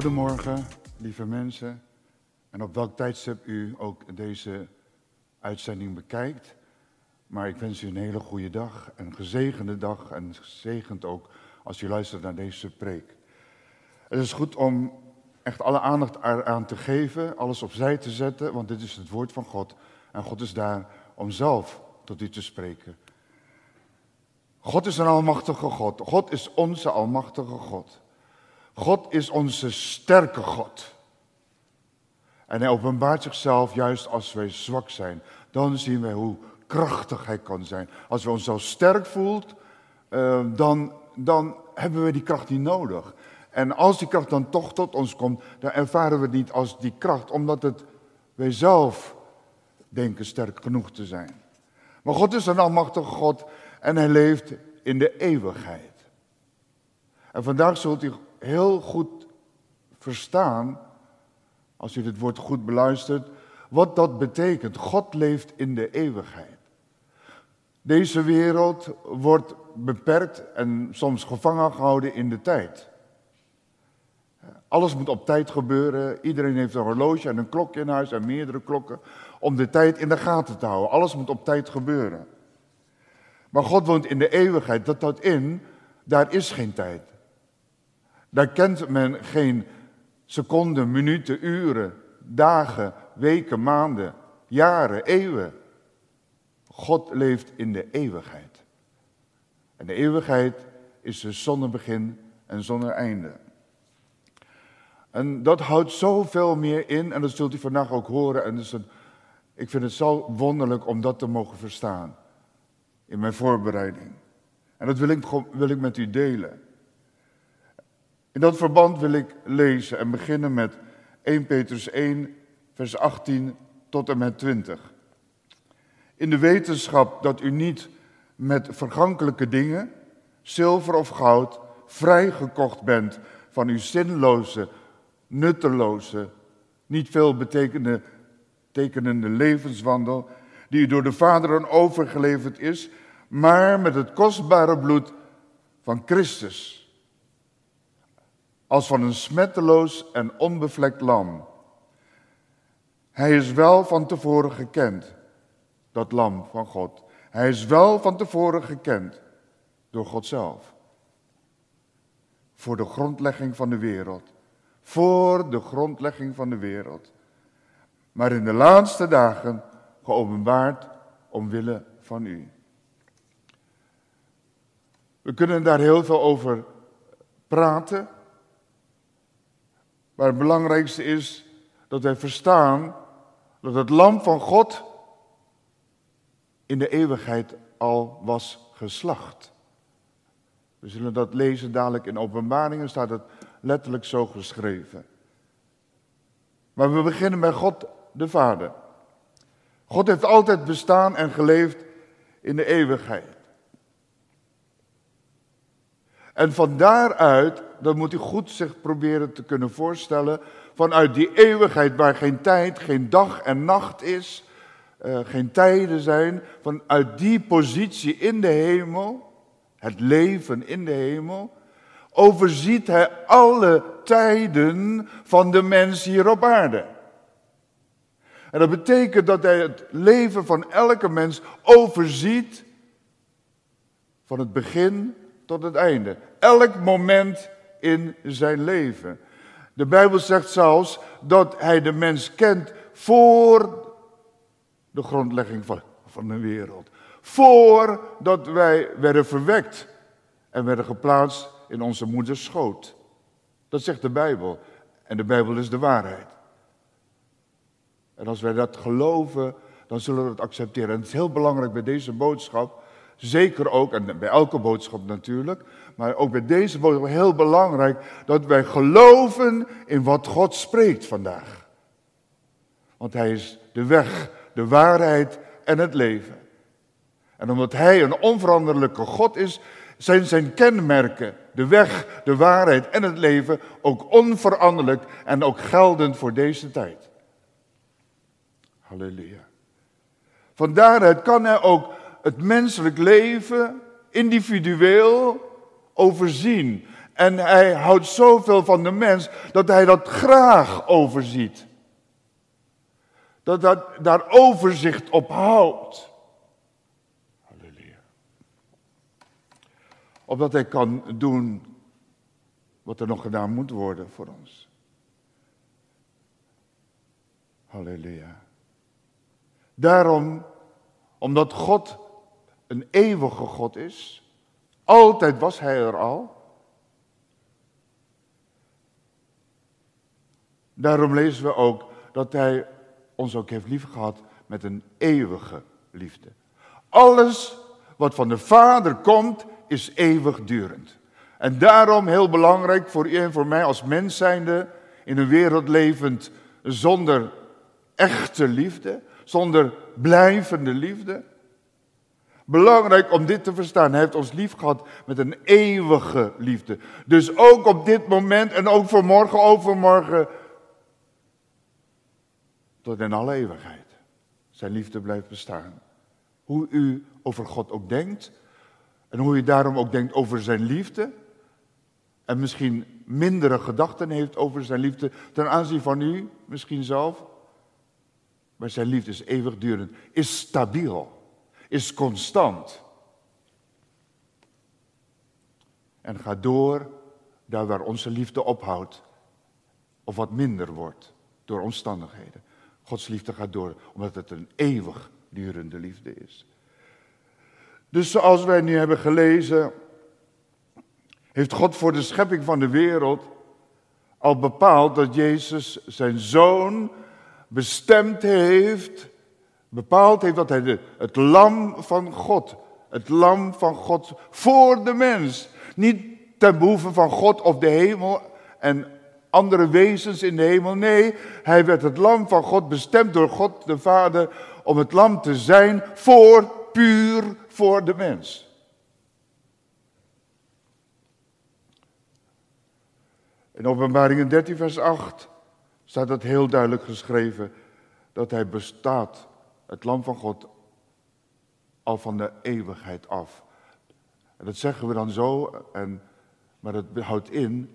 Goedemorgen, lieve mensen. En op welk tijdstip u ook deze uitzending bekijkt. Maar ik wens u een hele goede dag, een gezegende dag en gezegend ook als u luistert naar deze preek. Het is goed om echt alle aandacht eraan te geven, alles opzij te zetten, want dit is het woord van God. En God is daar om zelf tot u te spreken. God is een almachtige God. God is onze almachtige God. God is onze sterke God. En hij openbaart zichzelf juist als wij zwak zijn. Dan zien wij hoe krachtig hij kan zijn. Als we ons zo sterk voelt, eh, dan, dan hebben we die kracht niet nodig. En als die kracht dan toch tot ons komt, dan ervaren we het niet als die kracht, omdat het wij zelf denken sterk genoeg te zijn. Maar God is een almachtige God en hij leeft in de eeuwigheid. En vandaag zult u heel goed verstaan, als u dit woord goed beluistert, wat dat betekent. God leeft in de eeuwigheid. Deze wereld wordt beperkt en soms gevangen gehouden in de tijd. Alles moet op tijd gebeuren. Iedereen heeft een horloge en een klok in huis en meerdere klokken om de tijd in de gaten te houden. Alles moet op tijd gebeuren. Maar God woont in de eeuwigheid. Dat houdt in, daar is geen tijd. Daar kent men geen seconden, minuten, uren, dagen, weken, maanden, jaren, eeuwen. God leeft in de eeuwigheid. En de eeuwigheid is dus zonder begin en zonder einde. En dat houdt zoveel meer in, en dat zult u vandaag ook horen. En dus ik vind het zo wonderlijk om dat te mogen verstaan in mijn voorbereiding. En dat wil ik, wil ik met u delen. In dat verband wil ik lezen en beginnen met 1 Petrus 1, vers 18 tot en met 20. In de wetenschap dat u niet met vergankelijke dingen, zilver of goud, vrijgekocht bent van uw zinloze, nutteloze, niet veel betekenende levenswandel, die u door de Vader overgeleverd is, maar met het kostbare bloed van Christus als van een smetteloos en onbevlekt lam. Hij is wel van tevoren gekend, dat lam van God. Hij is wel van tevoren gekend door God zelf. Voor de grondlegging van de wereld. Voor de grondlegging van de wereld. Maar in de laatste dagen geopenbaard omwille van u. We kunnen daar heel veel over praten. Maar het belangrijkste is dat wij verstaan dat het lam van God in de eeuwigheid al was geslacht. We zullen dat lezen dadelijk in openbaringen, staat het letterlijk zo geschreven. Maar we beginnen bij God de Vader. God heeft altijd bestaan en geleefd in de eeuwigheid. En van daaruit, dan moet u goed zich proberen te kunnen voorstellen, vanuit die eeuwigheid waar geen tijd, geen dag en nacht is, uh, geen tijden zijn, vanuit die positie in de hemel, het leven in de hemel, overziet hij alle tijden van de mens hier op aarde. En dat betekent dat hij het leven van elke mens overziet van het begin tot het einde. Elk moment in zijn leven. De Bijbel zegt zelfs dat hij de mens kent voor de grondlegging van, van de wereld. Voordat wij werden verwekt en werden geplaatst in onze moeders schoot. Dat zegt de Bijbel. En de Bijbel is de waarheid. En als wij dat geloven, dan zullen we het accepteren. En het is heel belangrijk bij deze boodschap Zeker ook, en bij elke boodschap natuurlijk, maar ook bij deze boodschap heel belangrijk, dat wij geloven in wat God spreekt vandaag. Want Hij is de weg, de waarheid en het leven. En omdat Hij een onveranderlijke God is, zijn zijn kenmerken, de weg, de waarheid en het leven, ook onveranderlijk en ook geldend voor deze tijd. Halleluja. Van daaruit kan hij ook het menselijk leven individueel overzien. En hij houdt zoveel van de mens dat hij dat graag overziet. Dat hij daar overzicht op houdt. Halleluja. Opdat hij kan doen wat er nog gedaan moet worden voor ons. Halleluja. Daarom, omdat God een eeuwige God is, altijd was Hij er al. Daarom lezen we ook dat Hij ons ook heeft liefgehad met een eeuwige liefde. Alles wat van de Vader komt, is eeuwigdurend. En daarom heel belangrijk voor u en voor mij als mens zijnde, in een wereld levend zonder echte liefde, zonder blijvende liefde. Belangrijk om dit te verstaan. Hij heeft ons lief gehad met een eeuwige liefde. Dus ook op dit moment en ook voor morgen, overmorgen. Tot in alle eeuwigheid. Zijn liefde blijft bestaan. Hoe u over God ook denkt. En hoe u daarom ook denkt over zijn liefde. En misschien mindere gedachten heeft over zijn liefde ten aanzien van u, misschien zelf. Maar zijn liefde is eeuwigdurend, is stabiel, is constant. En gaat door daar waar onze liefde ophoudt of wat minder wordt door omstandigheden. Gods liefde gaat door omdat het een eeuwigdurende liefde is. Dus zoals wij nu hebben gelezen, heeft God voor de schepping van de wereld al bepaald dat Jezus zijn zoon bestemd heeft, bepaald heeft dat hij het lam van God, het lam van God voor de mens, niet ten behoeve van God of de hemel en andere wezens in de hemel. Nee, hij werd het lam van God bestemd door God de Vader om het lam te zijn voor, puur voor de mens. In Openbaringen 13, vers 8 staat het heel duidelijk geschreven dat hij bestaat, het lam van God, al van de eeuwigheid af. En dat zeggen we dan zo, en, maar dat houdt in,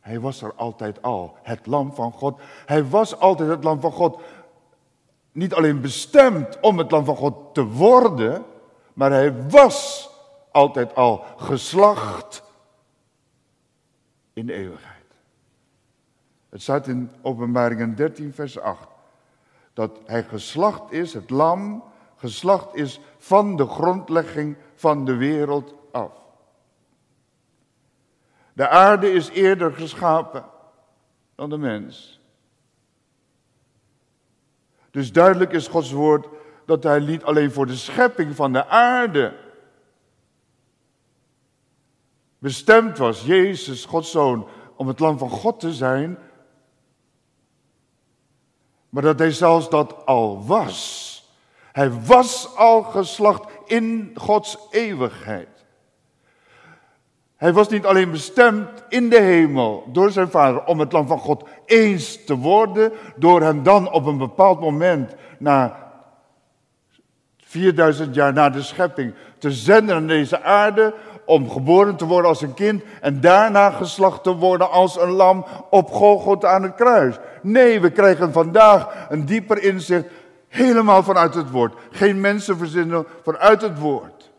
hij was er altijd al, het lam van God. Hij was altijd het lam van God. Niet alleen bestemd om het lam van God te worden, maar hij was altijd al geslacht in de eeuwigheid. Het staat in Openbaringen 13, vers 8. Dat hij geslacht is, het lam, geslacht is van de grondlegging van de wereld af. De aarde is eerder geschapen dan de mens. Dus duidelijk is Gods woord dat hij niet alleen voor de schepping van de aarde bestemd was, Jezus, Gods zoon, om het lam van God te zijn, maar dat hij zelfs dat al was. Hij was al geslacht in Gods eeuwigheid. Hij was niet alleen bestemd in de hemel door zijn vader om het land van God eens te worden, door hem dan op een bepaald moment, na 4000 jaar na de schepping, te zenden aan deze aarde om geboren te worden als een kind en daarna geslacht te worden als een lam op aan het kruis. Nee, we krijgen vandaag een dieper inzicht helemaal vanuit het woord. Geen mensen verzinnen vanuit het woord.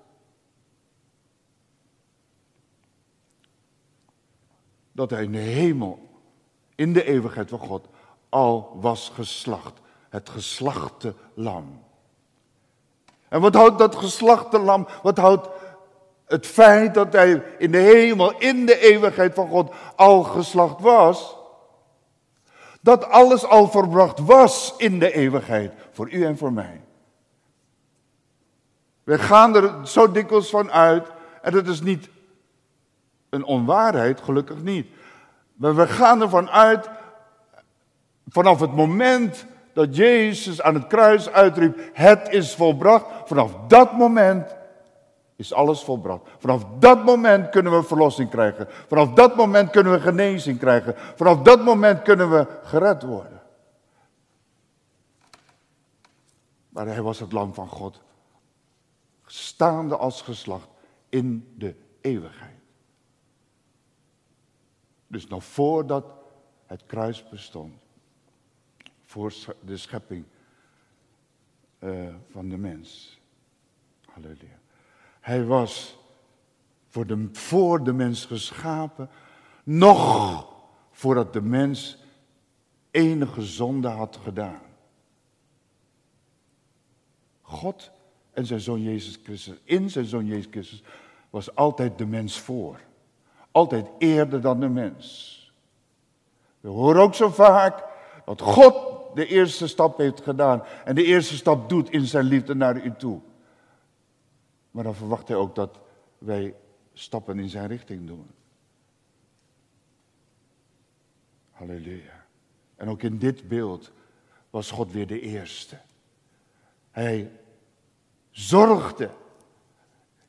Dat hij in de hemel, in de eeuwigheid van God, al was geslacht. Het geslachte lam. En wat houdt dat geslachte lam, wat houdt het feit dat hij in de hemel, in de eeuwigheid van God al geslacht was, dat alles al verbracht was in de eeuwigheid, voor u en voor mij. We gaan er zo dikwijls van uit, en dat is niet een onwaarheid, gelukkig niet. Maar we gaan ervan uit, vanaf het moment dat Jezus aan het kruis uitriep, het is volbracht, vanaf dat moment is alles volbracht. Vanaf dat moment kunnen we verlossing krijgen. Vanaf dat moment kunnen we genezing krijgen. Vanaf dat moment kunnen we gered worden. Maar hij was het lam van God. Staande als geslacht in de eeuwigheid. Dus nog voordat het kruis bestond. Voor de schepping uh, van de mens. Halleluja. Hij was voor de, voor de mens geschapen. Nog voordat de mens enige zonde had gedaan. God en zijn zoon Jezus Christus, in zijn zoon Jezus Christus, was altijd de mens voor. Altijd eerder dan de mens. We horen ook zo vaak dat God de eerste stap heeft gedaan en de eerste stap doet in zijn liefde naar u toe. Maar dan verwacht hij ook dat wij stappen in zijn richting doen. Halleluja. En ook in dit beeld was God weer de eerste. Hij zorgde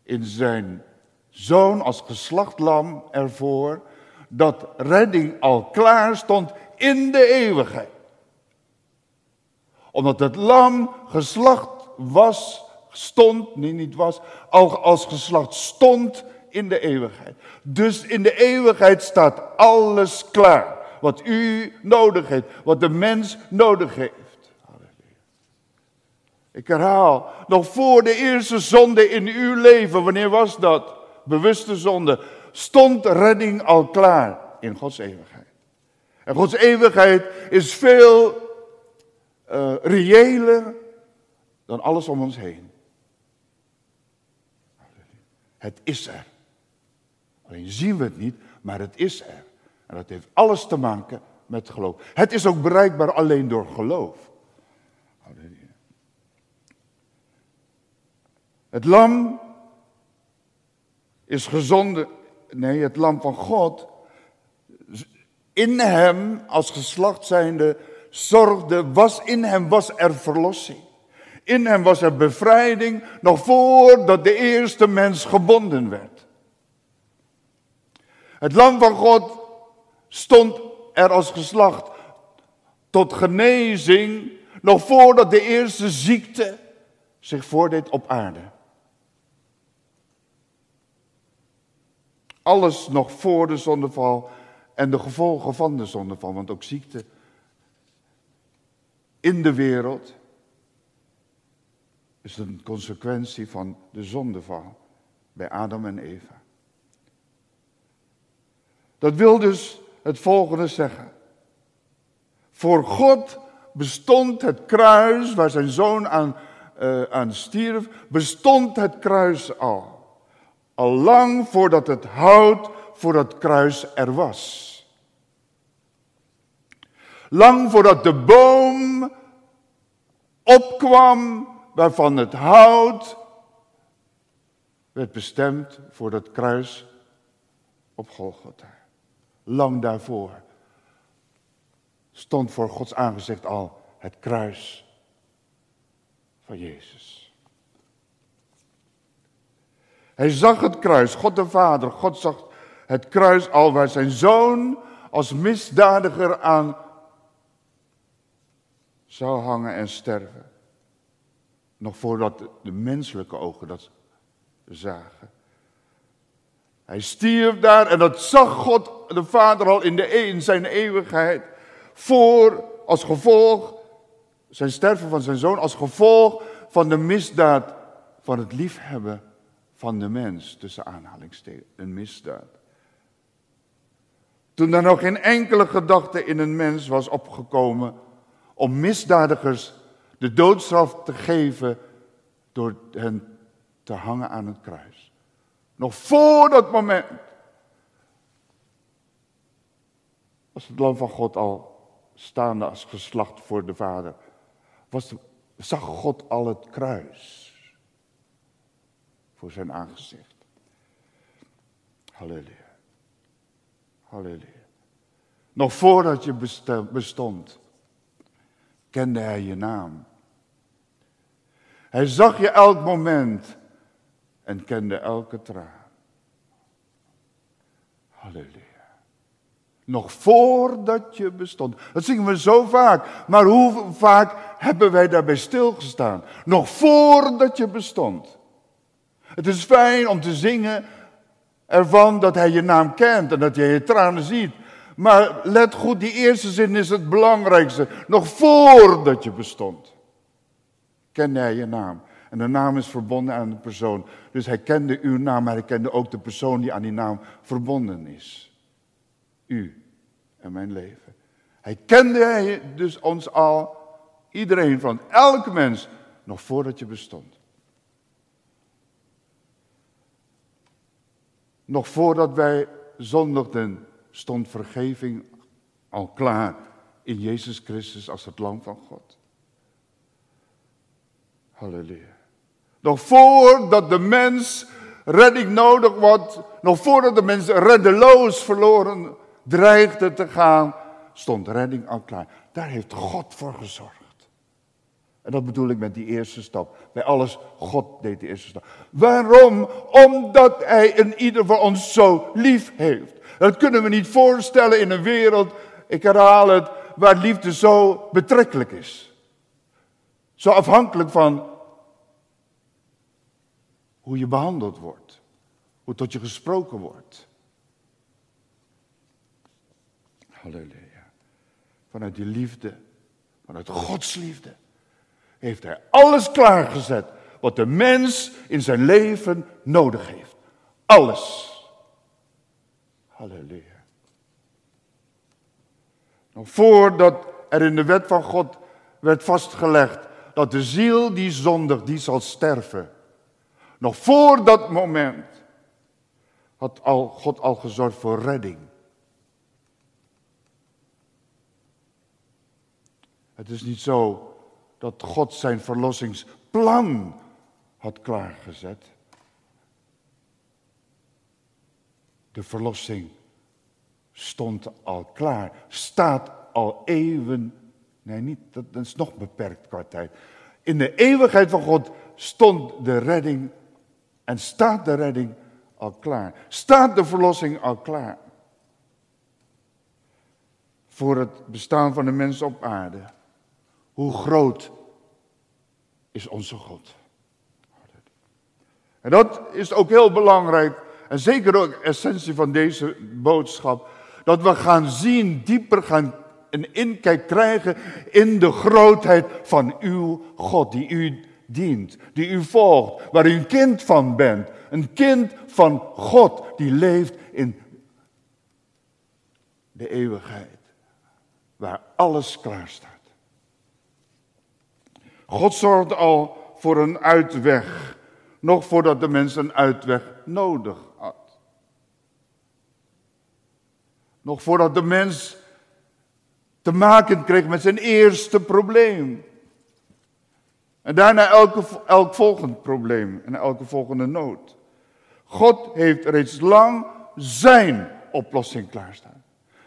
in zijn zoon als geslachtlam ervoor dat redding al klaar stond in de eeuwigheid. Omdat het lam geslacht was, stond, nee niet was, al als geslacht stond in de eeuwigheid. Dus in de eeuwigheid staat alles klaar. Wat u nodig heeft, wat de mens nodig heeft. Ik herhaal, nog voor de eerste zonde in uw leven, wanneer was dat? Bewuste zonde. Stond redding al klaar in Gods eeuwigheid. En Gods eeuwigheid is veel uh, reëler dan alles om ons heen. Het is er. Alleen zien we het niet, maar het is er. En dat heeft alles te maken met geloof. Het is ook bereikbaar alleen door geloof. Het lam is gezonden, nee, het lam van God, in hem als geslacht zijnde zorgde, was in hem was er verlossing. In hem was er bevrijding, nog voordat de eerste mens gebonden werd. Het lam van God stond er als geslacht tot genezing, nog voordat de eerste ziekte zich voordeed op aarde. Alles nog voor de zondeval en de gevolgen van de zondeval, want ook ziekte in de wereld is een consequentie van de zondeval bij Adam en Eva. Dat wil dus het volgende zeggen. Voor God bestond het kruis waar zijn zoon aan, uh, aan stierf, bestond het kruis al. Al lang voordat het hout voor het kruis er was. Lang voordat de boom opkwam waarvan het hout werd bestemd voor het kruis op Golgotha. Lang daarvoor stond voor Gods aangezicht al het kruis van Jezus. Hij zag het kruis, God de Vader, God zag het kruis al waar zijn zoon als misdadiger aan zou hangen en sterven. Nog voordat de menselijke ogen dat zagen. Hij stierf daar en dat zag God de Vader al in, de, in zijn eeuwigheid. Voor, als gevolg, zijn sterven van zijn zoon, als gevolg van de misdaad van het liefhebben van de mens, tussen aanhalingstekens, een misdaad. Toen er nog geen enkele gedachte in een mens was opgekomen om misdadigers de doodstraf te geven door hen te hangen aan het kruis. Nog voor dat moment was het lam van God al staande als geslacht voor de Vader. Was zag God al het kruis voor zijn aangezicht. Halleluja. Halleluja. Nog voordat je bestond, kende hij je naam. Hij zag je elk moment en kende elke traan. Halleluja. Nog voordat je bestond. Dat zingen we zo vaak. Maar hoe vaak hebben wij daarbij stilgestaan? Nog voordat je bestond. Het is fijn om te zingen ervan dat hij je naam kent en dat je je tranen ziet. Maar let goed, die eerste zin is het belangrijkste. Nog voordat je bestond, kende hij je naam. En de naam is verbonden aan de persoon. Dus hij kende uw naam, maar hij kende ook de persoon die aan die naam verbonden is. U en mijn leven. Hij kende dus ons al, iedereen van elke mens, nog voordat je bestond. Nog voordat wij zondigden, stond vergeving al klaar in Jezus Christus als het lam van God. Halleluja. Nog voordat de mens redding nodig wordt, nog voordat de mens reddeloos verloren dreigde te gaan, stond redding al klaar. Daar heeft God voor gezorgd. En dat bedoel ik met die eerste stap. Bij alles, God deed die eerste stap. Waarom? Omdat Hij een ieder van ons zo lief heeft. Dat kunnen we niet voorstellen in een wereld, ik herhaal het, waar liefde zo betrekkelijk is. Zo afhankelijk van hoe je behandeld wordt, hoe tot je gesproken wordt. Halleluja. Vanuit die liefde, vanuit Gods liefde, heeft Hij alles klaargezet wat de mens in zijn leven nodig heeft. Alles. Halleluja. Nog voordat er in de wet van God werd vastgelegd dat de ziel die zondigt, die zal sterven. Nog voor dat moment had al, God al gezorgd voor redding. Het is niet zo dat God zijn verlossingsplan had klaargezet. De verlossing stond al klaar, staat al eeuwen. Nee, niet, dat, is nog beperkt qua tijd. In de eeuwigheid van God stond de redding en staat de redding al klaar. Staat de verlossing al klaar. Voor het bestaan van de mens op aarde. Hoe groot is onze God? En dat is ook heel belangrijk. En zeker ook essentie van deze boodschap. Dat we gaan zien, dieper gaan een inkijk krijgen in de grootheid van uw God, die u dient, die u volgt, waar u een kind van bent. Een kind van God die leeft in de eeuwigheid, waar alles klaar staat. God zorgde al voor een uitweg, nog voordat de mens een uitweg nodig had. Nog voordat de mens te maken kreeg met zijn eerste probleem. En daarna elke, elk volgend probleem en elke volgende nood. God heeft reeds lang zijn oplossing klaarstaan.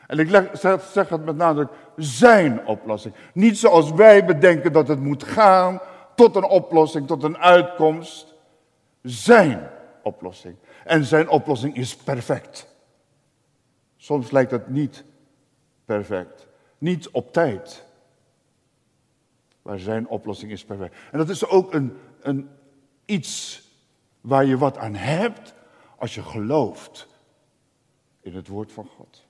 En ik zeg het met nadruk, zijn oplossing. Niet zoals wij bedenken dat het moet gaan tot een oplossing, tot een uitkomst. Zijn oplossing. En zijn oplossing is perfect. Soms lijkt het niet perfect. Niet op tijd. Maar zijn oplossing is perfect. En dat is ook een, een iets waar je wat aan hebt als je gelooft in het woord van God.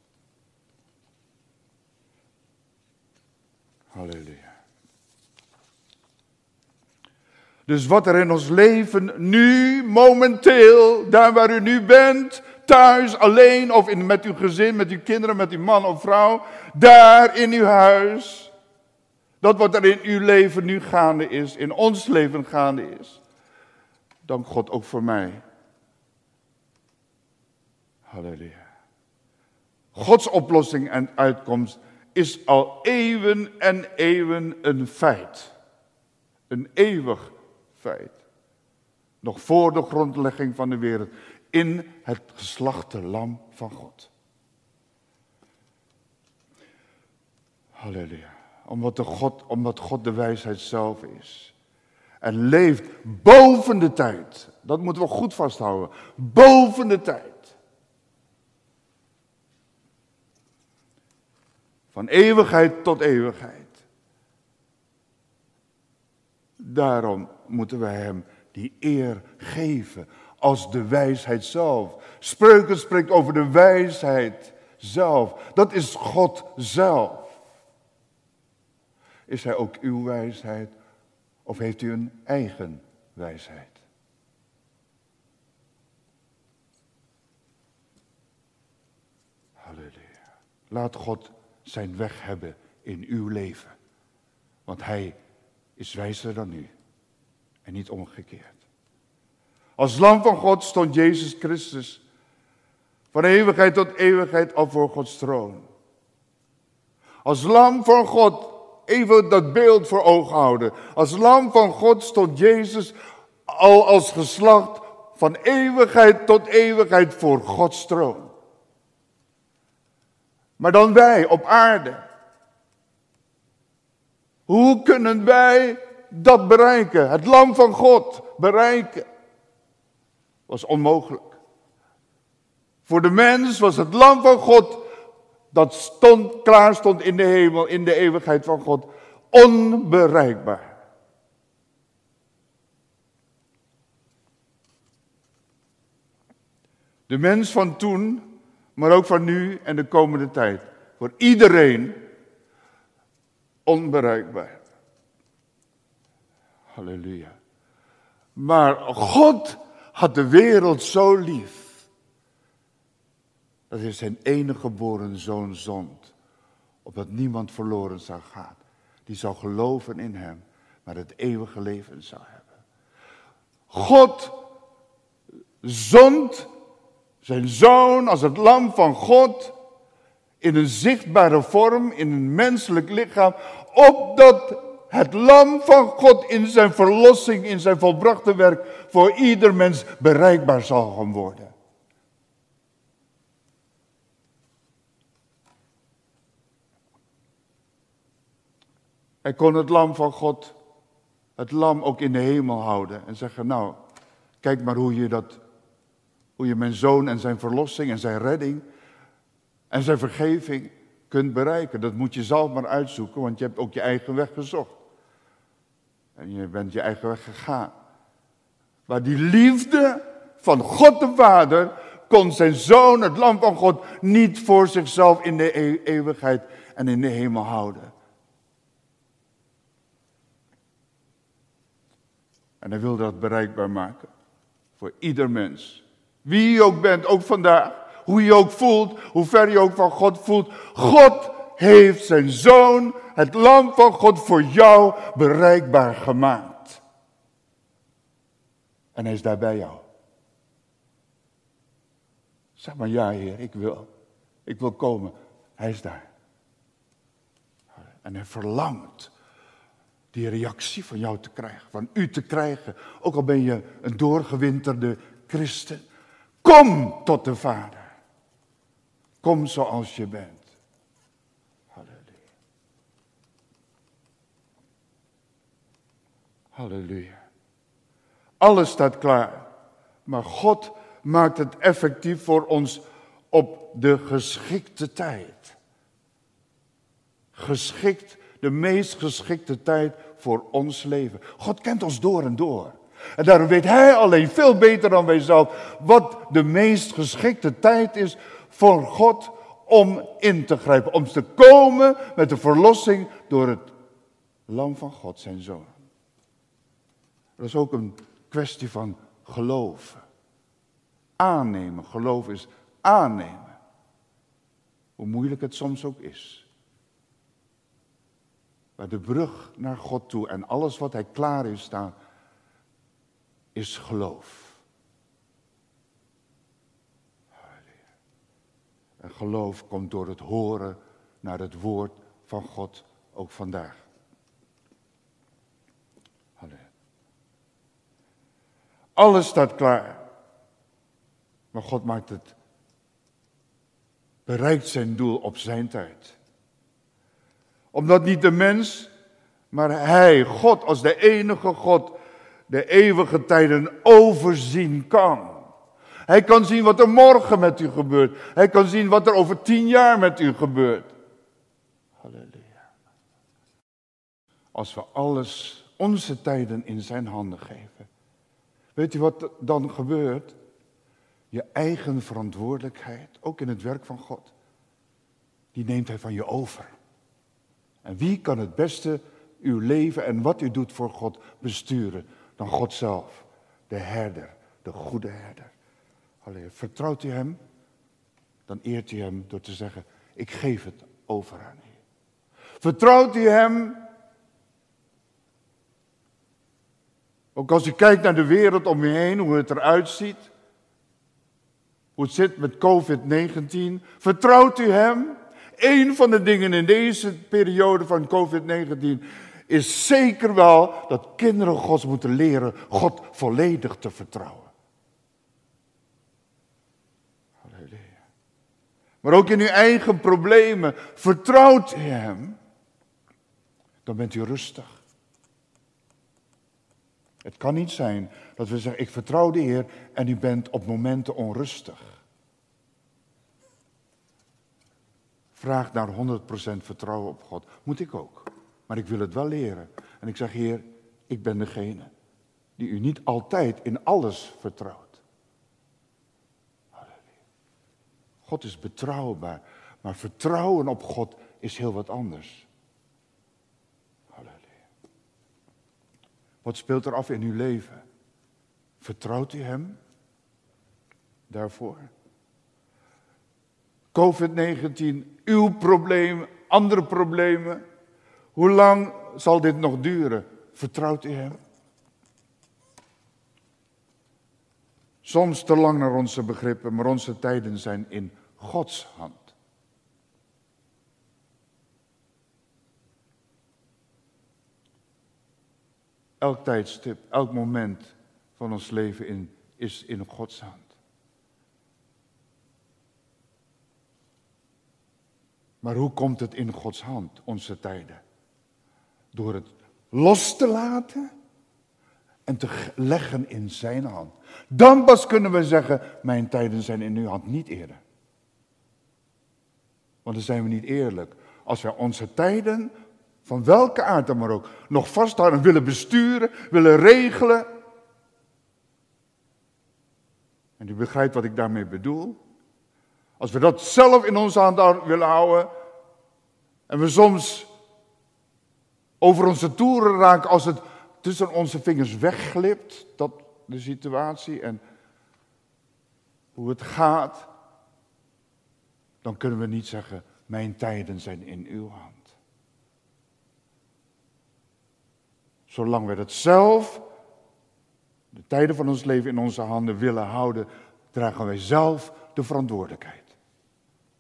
Halleluja. Dus wat er in ons leven nu, momenteel, daar waar u nu bent, thuis, alleen of in, met uw gezin, met uw kinderen, met uw man of vrouw, daar in uw huis, dat wat er in uw leven nu gaande is, in ons leven gaande is. Dank God ook voor mij. Halleluja. Gods oplossing en uitkomst is al eeuwen en eeuwen een feit. Een eeuwig feit. Nog voor de grondlegging van de wereld. In het geslachte lam van God. Halleluja. Omdat, de God, omdat God de wijsheid zelf is. En leeft boven de tijd. Dat moeten we goed vasthouden. Boven de tijd. Van eeuwigheid tot eeuwigheid. Daarom moeten wij Hem die eer geven als de wijsheid zelf. Spreuken spreekt over de wijsheid zelf. Dat is God zelf. Is Hij ook uw wijsheid of heeft u een eigen wijsheid? Halleluja. Laat God zijn weg hebben in uw leven. Want Hij is wijzer dan u en niet omgekeerd. Als lam van God stond Jezus Christus van eeuwigheid tot eeuwigheid al voor Gods troon. Als lam van God, even dat beeld voor ogen houden. Als lam van God stond Jezus al als geslacht van eeuwigheid tot eeuwigheid voor Gods troon. Maar dan wij op aarde. Hoe kunnen wij dat bereiken? Het lam van God bereiken. Was onmogelijk. Voor de mens was het lam van God dat stond, klaar stond in de hemel, in de eeuwigheid van God, onbereikbaar. De mens van toen, maar ook van nu en de komende tijd. Voor iedereen onbereikbaar. Halleluja. Maar God had de wereld zo lief dat hij zijn enige geboren zoon zond, opdat niemand verloren zou gaan. Die zou geloven in hem, maar het eeuwige leven zou hebben. God zond zijn zoon als het lam van God in een zichtbare vorm, in een menselijk lichaam, opdat het lam van God in zijn verlossing, in zijn volbrachte werk, voor ieder mens bereikbaar zal gaan worden. Hij kon het lam van God, het lam ook in de hemel houden en zeggen, nou, kijk maar hoe je dat, hoe je mijn zoon en zijn verlossing en zijn redding en zijn vergeving kunt bereiken. Dat moet je zelf maar uitzoeken, want je hebt ook je eigen weg gezocht. En je bent je eigen weg gegaan. Maar die liefde van God de Vader kon zijn zoon, het lam van God, niet voor zichzelf in de e-, eeuwigheid en in de hemel houden. En hij wil dat bereikbaar maken. Voor ieder mens. Wie je ook bent, ook vandaag. Hoe je ook voelt, hoe ver je ook van God voelt. God heeft zijn zoon, het lam van God, voor jou bereikbaar gemaakt. En hij is daar bij jou. Zeg maar ja, Heer, ik wil. Ik wil komen. Hij is daar. En hij verlangt die reactie van jou te krijgen, van u te krijgen. Ook al ben je een doorgewinterde christen. Kom tot de Vader. Kom zoals je bent. Halleluja. Halleluja. Alles staat klaar. Maar God maakt het effectief voor ons op de geschikte tijd. Geschikt de meest geschikte tijd voor ons leven. God kent ons door en door. En daarom weet Hij alleen veel beter dan wij zelf wat de meest geschikte tijd is voor God om in te grijpen. Om te komen met de verlossing door het lam van God, zijn zoon. Dat is ook een kwestie van geloven. Aannemen. Geloof is aannemen. Hoe moeilijk het soms ook is. Maar de brug naar God toe en alles wat hij klaar is staan, is geloof. En geloof komt door het horen naar het woord van God ook vandaag. Alles staat klaar. Maar God maakt het, bereikt zijn doel op zijn tijd omdat niet de mens, maar Hij, God als de enige God, de eeuwige tijden overzien kan. Hij kan zien wat er morgen met u gebeurt. Hij kan zien wat er over tien jaar met u gebeurt. Halleluja. Als we alles, onze tijden in zijn handen geven. Weet u wat dan gebeurt? Je eigen verantwoordelijkheid, ook in het werk van God, die neemt hij van je over. En wie kan het beste uw leven en wat u doet voor God besturen dan God zelf, de herder, de goede herder. Allee, vertrouwt u hem, dan eert u hem door te zeggen, ik geef het over aan u. Vertrouwt u hem, ook als u kijkt naar de wereld om u heen, hoe het eruit ziet, hoe het zit met COVID-19, vertrouwt u hem? Een van de dingen in deze periode van COVID-19 is zeker wel dat kinderen Gods moeten leren God volledig te vertrouwen. Halleluja. Maar ook in uw eigen problemen, vertrouwt u Hem, dan bent u rustig. Het kan niet zijn dat we zeggen, ik vertrouw de Heer en u bent op momenten onrustig. Vraag naar 100% vertrouwen op God. Moet ik ook. Maar ik wil het wel leren. En ik zeg, Heer, ik ben degene die u niet altijd in alles vertrouwt. God is betrouwbaar, maar vertrouwen op God is heel wat anders. Wat speelt er af in uw leven? Vertrouwt u Hem daarvoor? COVID-19, uw probleem, andere problemen. Hoe lang zal dit nog duren? Vertrouwt u Hem? Soms te lang naar onze begrippen, maar onze tijden zijn in Gods hand. Elk tijdstip, elk moment van ons leven in, is in Gods hand. Maar hoe komt het in Gods hand, onze tijden? Door het los te laten en te leggen in zijn hand. Dan pas kunnen we zeggen, mijn tijden zijn in uw hand, niet eerder. Want dan zijn we niet eerlijk. Als wij onze tijden, van welke aard dan maar ook, nog vasthouden, willen besturen, willen regelen. En u begrijpt wat ik daarmee bedoel. Als we dat zelf in onze hand willen houden, en we soms over onze toeren raken als het tussen onze vingers wegglipt, dat de situatie en hoe het gaat, dan kunnen we niet zeggen, mijn tijden zijn in uw hand. Zolang we dat zelf, de tijden van ons leven in onze handen willen houden, dragen wij zelf de verantwoordelijkheid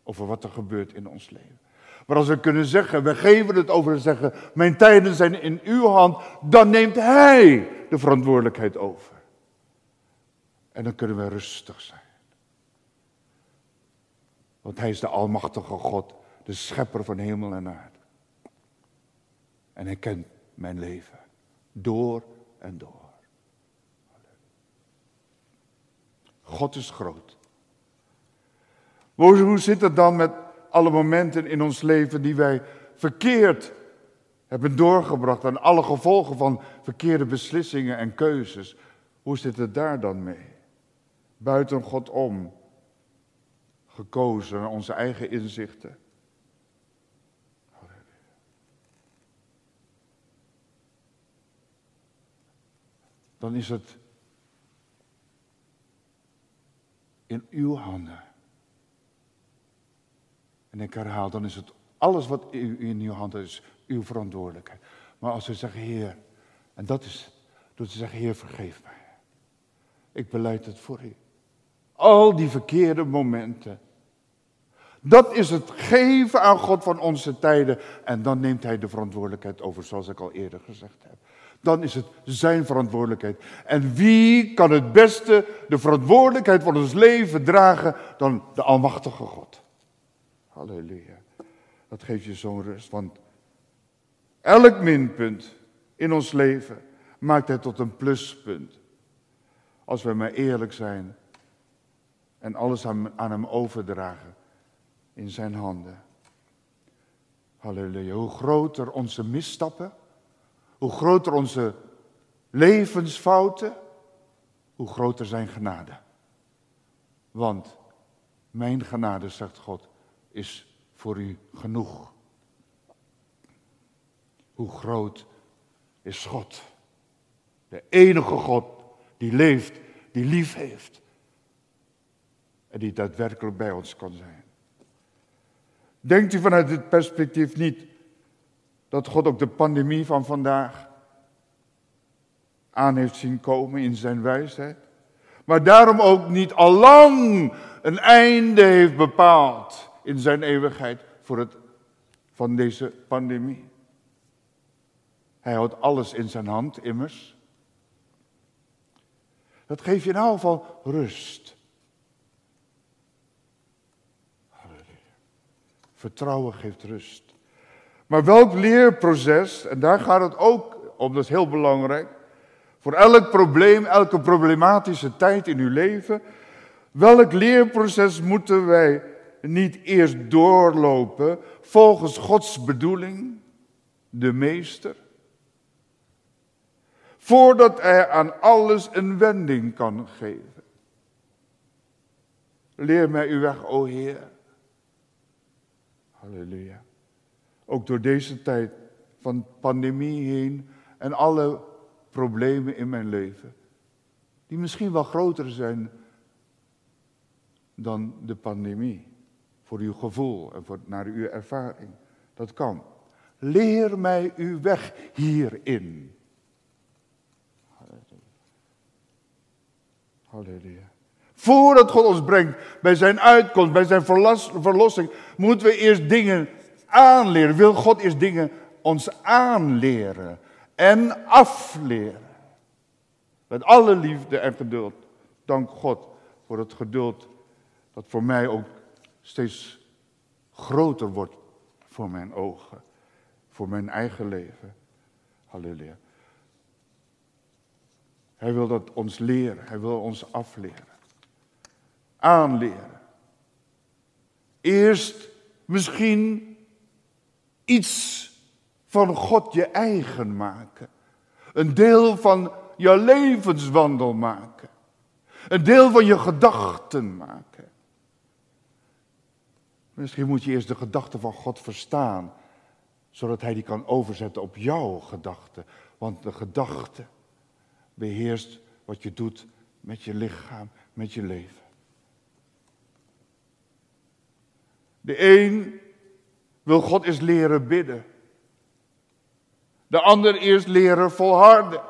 over wat er gebeurt in ons leven. Maar als we kunnen zeggen, we geven het over en zeggen, mijn tijden zijn in uw hand, dan neemt Hij de verantwoordelijkheid over. En dan kunnen we rustig zijn. Want Hij is de Almachtige God, de Schepper van hemel en aarde. En Hij kent mijn leven, door en door. God is groot. Hoe zit het dan met alle momenten in ons leven die wij verkeerd hebben doorgebracht en alle gevolgen van verkeerde beslissingen en keuzes. Hoe zit het daar dan mee? Buiten God om, gekozen naar onze eigen inzichten. Dan is het in uw handen. En ik herhaal, dan is het alles wat in uw hand is, uw verantwoordelijkheid. Maar als we zeggen, Heer, en dat is door te zeggen, Heer, vergeef mij. Ik beleid het voor u. Al die verkeerde momenten. Dat is het geven aan God van onze tijden. En dan neemt Hij de verantwoordelijkheid over, zoals ik al eerder gezegd heb. Dan is het zijn verantwoordelijkheid. En wie kan het beste de verantwoordelijkheid van ons leven dragen dan de Almachtige God? Halleluja. Dat geeft je zo'n rust. Want elk minpunt in ons leven maakt hij tot een pluspunt. Als we maar eerlijk zijn en alles aan, aan hem overdragen in zijn handen. Halleluja. Hoe groter onze misstappen, hoe groter onze levensfouten, hoe groter zijn genade. Want mijn genade, zegt God, is voor u genoeg. Hoe groot is God? De enige God die leeft, die lief heeft. En die daadwerkelijk bij ons kan zijn. Denkt u vanuit dit perspectief niet dat God ook de pandemie van vandaag aan heeft zien komen in zijn wijsheid? Maar daarom ook niet allang een einde heeft bepaald in zijn eeuwigheid voor het, van deze pandemie. Hij houdt alles in zijn hand, immers. Dat geeft je in ieder geval rust. Vertrouwen geeft rust. Maar welk leerproces, en daar gaat het ook om, dat is heel belangrijk. Voor elk probleem, elke problematische tijd in uw leven. Welk leerproces moeten wij niet eerst doorlopen volgens Gods bedoeling, de meester? Voordat hij aan alles een wending kan geven. Leer mij uw weg, o Heer. Halleluja. Ook door deze tijd van pandemie heen en alle problemen in mijn leven. Die misschien wel groter zijn dan de pandemie. Voor uw gevoel en voor, naar uw ervaring. Dat kan. Leer mij uw weg hierin. Halleluja. Voordat God ons brengt bij zijn uitkomst, bij zijn verlossing, moeten we eerst dingen aanleren. Wil God eerst dingen ons aanleren en afleren. Met alle liefde en geduld. Dank God voor het geduld dat voor mij ook steeds groter wordt voor mijn ogen. Voor mijn eigen leven. Halleluja. Hij wil dat ons leren. Hij wil ons afleren. Aanleren. Eerst misschien iets van God je eigen maken. Een deel van je levenswandel maken. Een deel van je gedachten maken. Misschien moet je eerst de gedachten van God verstaan, zodat Hij die kan overzetten op jouw gedachten. Want de gedachte beheerst wat je doet met je lichaam, met je leven. De een wil God eens leren bidden. De ander eerst leren volharden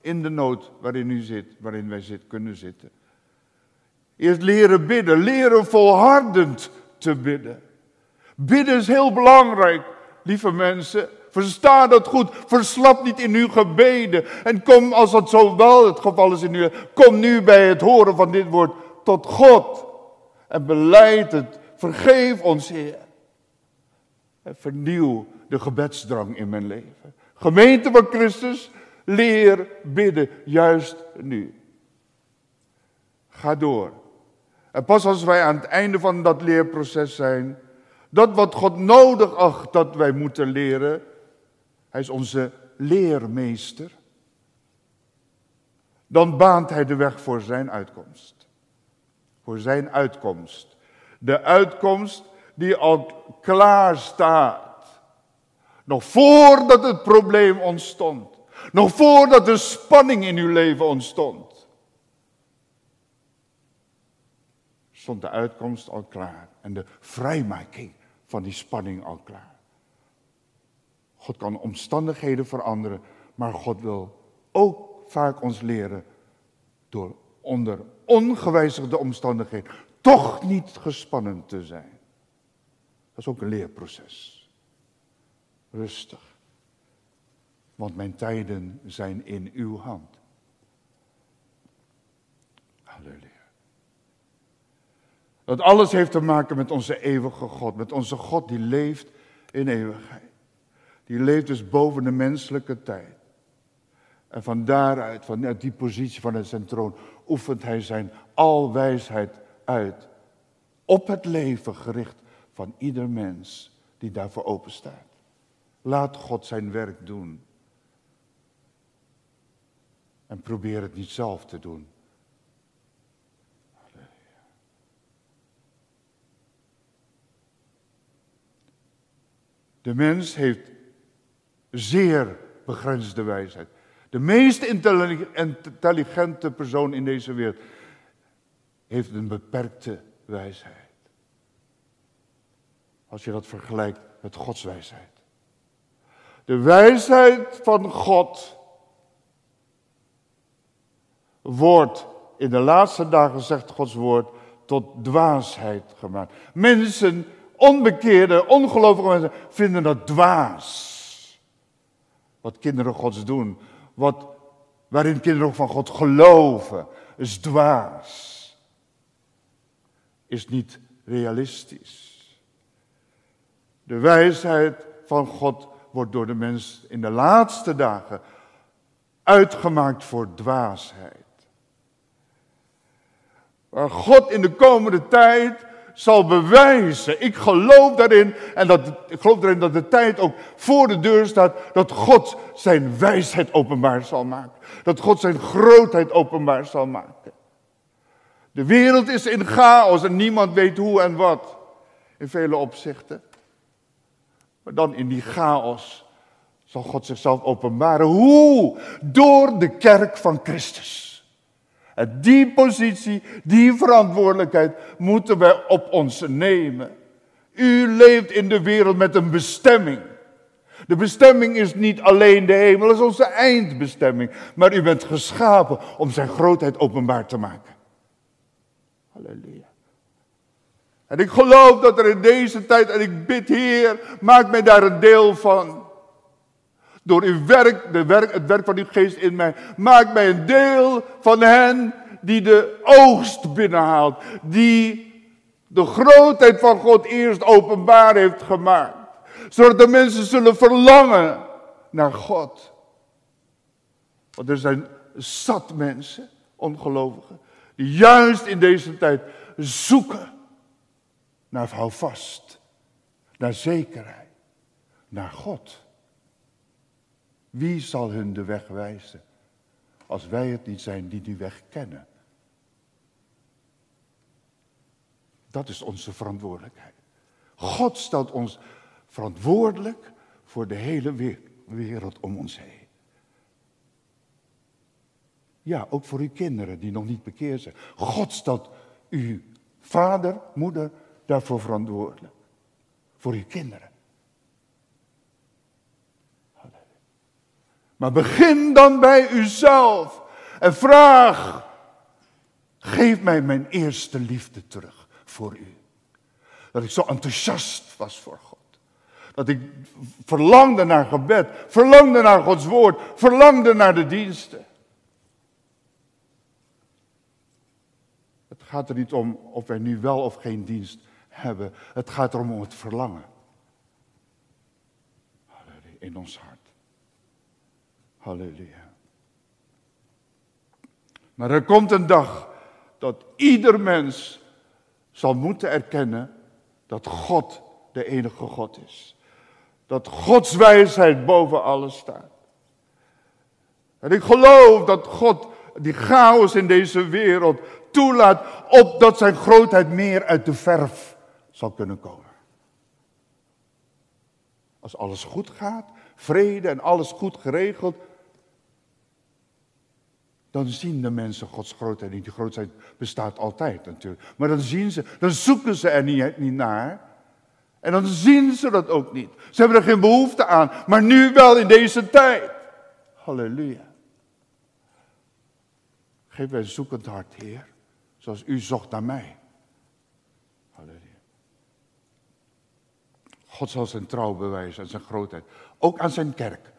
in de nood waarin u zit, waarin wij zit, kunnen zitten. Eerst leren bidden, leren volhardend te bidden. Bidden is heel belangrijk, lieve mensen. Versta dat goed. Verslap niet in uw gebeden. En kom, als dat zo wel het geval is in u, kom nu bij het horen van dit woord tot God. En beleid het. Vergeef ons, Heer. Vernieuw de gebedsdrang in mijn leven. Gemeente van Christus, leer bidden, juist nu. Ga door. En pas als wij aan het einde van dat leerproces zijn, dat wat God nodig acht dat wij moeten leren, hij is onze leermeester, dan baant hij de weg voor zijn uitkomst. Voor zijn uitkomst. De uitkomst die al klaar staat. Nog voordat het probleem ontstond. Nog voordat de spanning in uw leven ontstond. Stond de uitkomst al klaar. En de vrijmaking van die spanning al klaar. God kan omstandigheden veranderen. Maar God wil ook vaak ons leren. Door onder ongewijzigde omstandigheden toch niet gespannen te zijn. Dat is ook een leerproces rustig. Want mijn tijden zijn in uw hand. Halleluja. Dat alles heeft te maken met onze eeuwige God. Met onze God die leeft in eeuwigheid. Die leeft dus boven de menselijke tijd. En van daaruit, vanuit die positie van zijn troon, oefent hij zijn alwijsheid uit. Op het leven gericht van ieder mens die daarvoor open staat. Laat God zijn werk doen. En probeer het niet zelf te doen. De mens heeft zeer begrensde wijsheid. De meest intelligente persoon in deze wereld heeft een beperkte wijsheid. Als je dat vergelijkt met Gods wijsheid. De wijsheid van God wordt in de laatste dagen, zegt Gods woord, tot dwaasheid gemaakt. Mensen, onbekeerde, ongelovige mensen, vinden dat dwaas. Wat kinderen Gods doen, wat, waarin kinderen van God geloven, is dwaas. Is niet realistisch. De wijsheid van God wordt door de mens in de laatste dagen uitgemaakt voor dwaasheid. Waar God in de komende tijd zal bewijzen. Ik geloof daarin en dat, ik geloof erin dat de tijd ook voor de deur staat dat God zijn wijsheid openbaar zal maken. Dat God zijn grootheid openbaar zal maken. De wereld is in chaos en niemand weet hoe en wat. In vele opzichten. Maar dan in die chaos zal God zichzelf openbaren. Hoe? Door de kerk van Christus. En die positie, die verantwoordelijkheid moeten wij op ons nemen. U leeft in de wereld met een bestemming. De bestemming is niet alleen de hemel, dat is onze eindbestemming. Maar u bent geschapen om zijn grootheid openbaar te maken. Halleluja. En ik geloof dat er in deze tijd, en ik bid Heer, maak mij daar een deel van. Door uw werk, de werk, het werk van uw geest in mij. Maak mij een deel van hen die de oogst binnenhaalt. Die de grootheid van God eerst openbaar heeft gemaakt. Zodat de mensen zullen verlangen naar God. Want er zijn zat mensen, ongelovigen, die juist in deze tijd zoeken naar houvast, naar zekerheid, naar God. Wie zal hun de weg wijzen als wij het niet zijn die die weg kennen? Dat is onze verantwoordelijkheid. God stelt ons verantwoordelijk voor de hele wereld om ons heen. Ja, ook voor uw kinderen die nog niet bekeerd zijn. God stelt uw vader, moeder daarvoor verantwoordelijk. Voor uw kinderen. Maar begin dan bij uzelf en vraag, geef mij mijn eerste liefde terug voor u. Dat ik zo enthousiast was voor God. Dat ik verlangde naar gebed, verlangde naar Gods woord, verlangde naar de diensten. Het gaat er niet om of wij nu wel of geen dienst hebben. Het gaat erom om het verlangen. Halleluja, in ons hart. Halleluja. Maar er komt een dag dat ieder mens zal moeten erkennen dat God de enige God is. Dat Gods wijsheid boven alles staat. En ik geloof dat God die chaos in deze wereld toelaat, opdat zijn grootheid meer uit de verf zal kunnen komen. Als alles goed gaat, vrede en alles goed geregeld, dan zien de mensen Gods grootheid niet. Die grootheid bestaat altijd natuurlijk. Maar dan zien ze, dan zoeken ze er niet, niet naar. En dan zien ze dat ook niet. Ze hebben er geen behoefte aan, maar nu wel in deze tijd. Halleluja. Geef mij een zoekend hart, Heer, zoals u zocht naar mij. Halleluja. God zal zijn trouw bewijzen en zijn grootheid. Ook aan zijn kerk.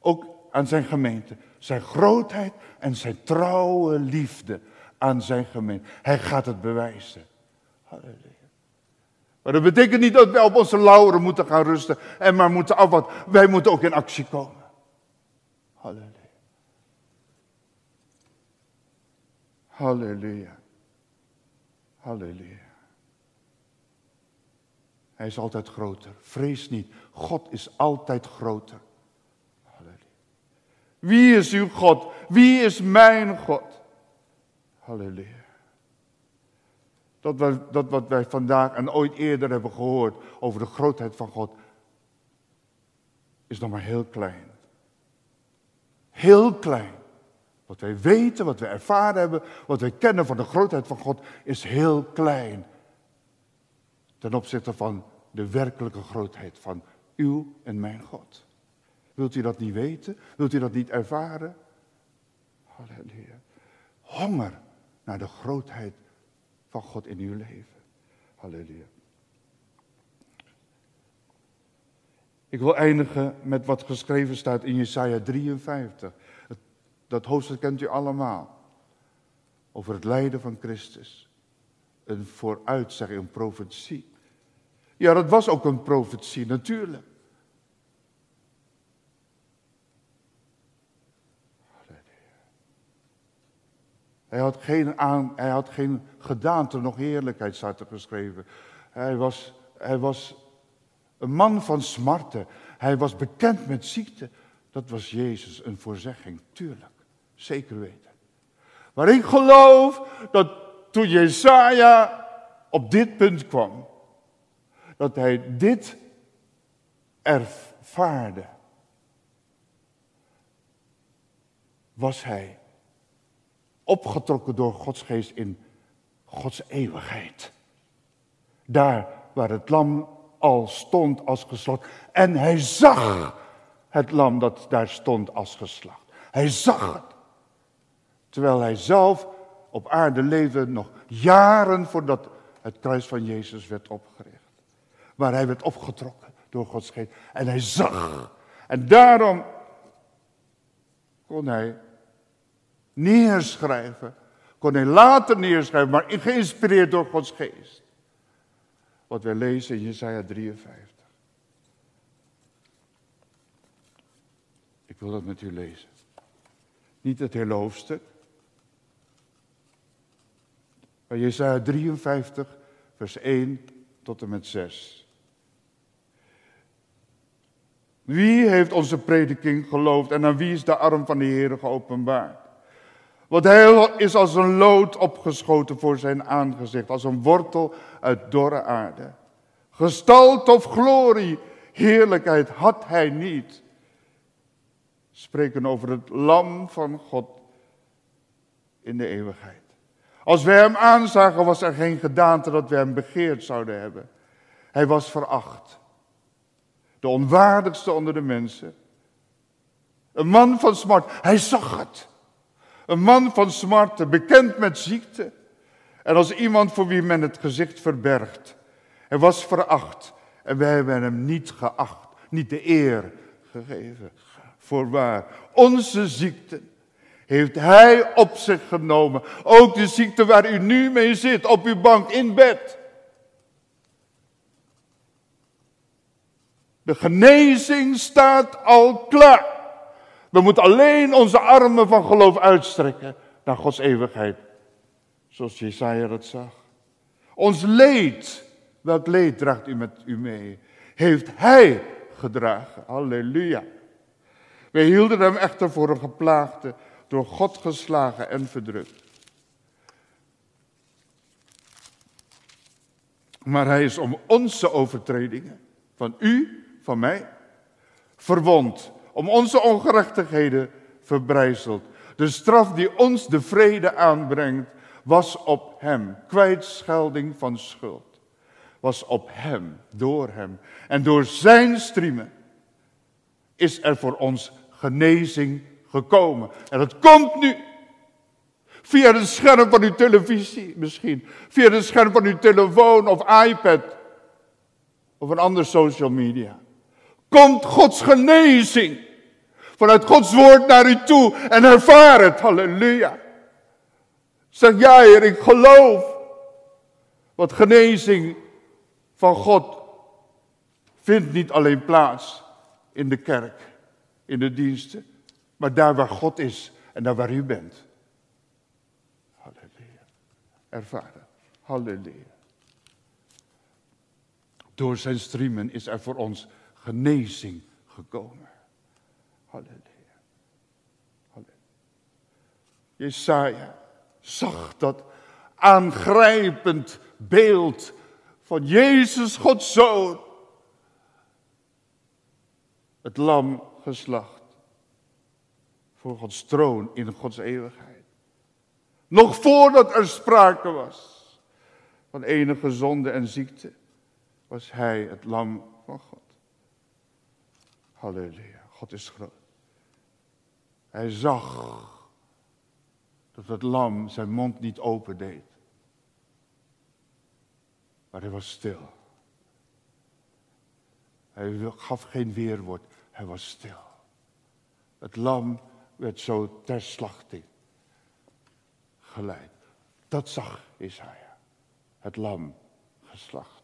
Ook aan zijn gemeente. Zijn grootheid en zijn trouwe liefde aan zijn gemeente. Hij gaat het bewijzen. Halleluja. Maar dat betekent niet dat wij op onze lauren moeten gaan rusten en maar moeten afwachten. Wij moeten ook in actie komen. Halleluja. Halleluja. Halleluja. Hij is altijd groter. Vrees niet. God is altijd groter. Wie is uw God? Wie is mijn God? Halleluja. Dat, dat wat wij vandaag en ooit eerder hebben gehoord over de grootheid van God, is nog maar heel klein. Heel klein. Wat wij weten, wat wij ervaren hebben, wat wij kennen van de grootheid van God, is heel klein. Ten opzichte van de werkelijke grootheid van uw en mijn God. Wilt u dat niet weten? Wilt u dat niet ervaren? Halleluja. Honger naar de grootheid van God in uw leven. Halleluja. Ik wil eindigen met wat geschreven staat in Jesaja 53. Dat hoofdstuk kent u allemaal. Over het lijden van Christus. Een vooruitzegging, een profetie. Ja, dat was ook een profetie, natuurlijk. Hij had geen, aan, hij had geen gedaante, nog heerlijkheid, staat er geschreven. Hij was, hij was een man van smarten. Hij was bekend met ziekte. Dat was Jezus, een voorzegging, tuurlijk. Zeker weten. Maar ik geloof dat toen Jesaja op dit punt kwam, dat hij dit ervaarde, was hij opgetrokken door Gods geest in Gods eeuwigheid. Daar waar het lam al stond als geslacht. En hij zag het lam dat daar stond als geslacht. Hij zag het. Terwijl hij zelf op aarde leefde nog jaren voordat het kruis van Jezus werd opgericht. Waar hij werd opgetrokken door Gods geest. En hij zag. En daarom kon hij neerschrijven. Kon hij later neerschrijven, maar geïnspireerd door Gods geest. Wat wij lezen in Jesaja 53. Ik wil dat met u lezen. Niet het hele hoofdstuk. Maar Jesaja 53, vers 1 tot en met 6. Wie heeft onze prediking geloofd en aan wie is de arm van de Heer geopenbaard? Want hij is als een lood opgeschoten voor zijn aangezicht, als een wortel uit dorre aarde. Gestalt of glorie, heerlijkheid had hij niet. Spreken over het lam van God in de eeuwigheid. Als wij hem aanzagen, was er geen gedaante dat we hem begeerd zouden hebben. Hij was veracht. De onwaardigste onder de mensen. Een man van smart. Hij zag het. Een man van smarten, bekend met ziekte. En als iemand voor wie men het gezicht verbergt. Hij was veracht en wij hebben hem niet geacht, niet de eer gegeven. Voorwaar, onze ziekte heeft hij op zich genomen. Ook de ziekte waar u nu mee zit, op uw bank, in bed. De genezing staat al klaar. We moeten alleen onze armen van geloof uitstrekken naar Gods eeuwigheid. Zoals Jesaja dat zag. Ons leed, welk leed draagt u met u mee? Heeft Hij gedragen. Halleluja. Wij hielden hem echter voor een geplaagde, door God geslagen en verdrukt. Maar hij is om onze overtredingen, van u, van mij, verwond om onze ongerechtigheden verbrijzeld. De straf die ons de vrede aanbrengt, was op hem. Kwijtschelding van schuld was op hem, door hem. En door zijn striemen is er voor ons genezing gekomen. En dat komt nu. Via het scherm van uw televisie misschien. Via het scherm van uw telefoon of iPad. Of een ander social media. Komt Gods genezing vanuit Gods woord naar u toe en ervaar het. Halleluja. Zeg ja, Heer, ik geloof. Want genezing van God vindt niet alleen plaats in de kerk, in de diensten, maar daar waar God is en daar waar u bent. Halleluja. Ervaren. Halleluja. Door zijn striemen is er voor ons genezing gekomen. Halleluja. Halleluja. Jesaja zag dat aangrijpend beeld van Jezus, Gods Zoon. Het lam geslacht. Voor Gods troon in Gods eeuwigheid. Nog voordat er sprake was van enige zonde en ziekte, was hij het lam van God. Halleluja, God is groot. Hij zag dat het lam zijn mond niet open deed. Maar hij was stil. Hij gaf geen weerwoord, hij was stil. Het lam werd zo ter slachting geleid. Dat zag Isaiah. Het lam geslacht.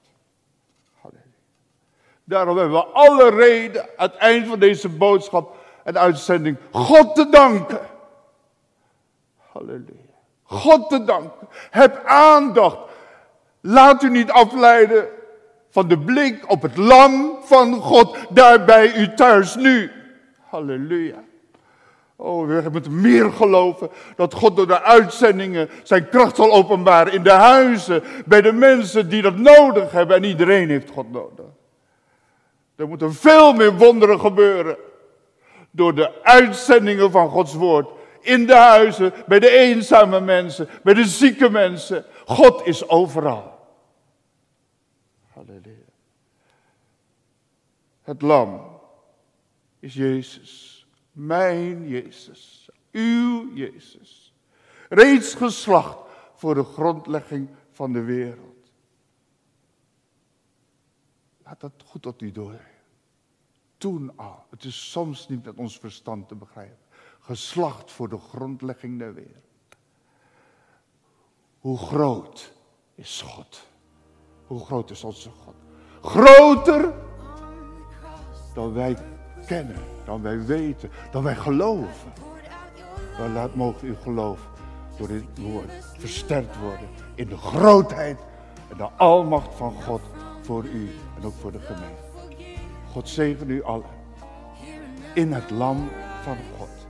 Daarom hebben we alle reden aan het eind van deze boodschap en uitzending God te danken. Halleluja. God te danken. Heb aandacht. Laat u niet afleiden van de blik op het lam van God daar bij u thuis nu. Halleluja. Oh, we moeten meer geloven dat God door de uitzendingen zijn kracht zal openbaren in de huizen, bij de mensen die dat nodig hebben. En iedereen heeft God nodig. Er moeten veel meer wonderen gebeuren door de uitzendingen van Gods woord. In de huizen, bij de eenzame mensen, bij de zieke mensen. God is overal. Halleluja. Het lam is Jezus. Mijn Jezus, uw Jezus. Reeds geslacht voor de grondlegging van de wereld. Laat dat goed tot u door. Toen al. Het is soms niet met ons verstand te begrijpen. Geslacht voor de grondlegging der wereld. Hoe groot is God? Hoe groot is onze God? Groter dan wij kennen, dan wij weten, dan wij geloven. Dan laat mogen u geloof door dit woord versterkt worden in de grootheid en de almacht van God voor u en ook voor de gemeente. God zegen u allen in het lam van God.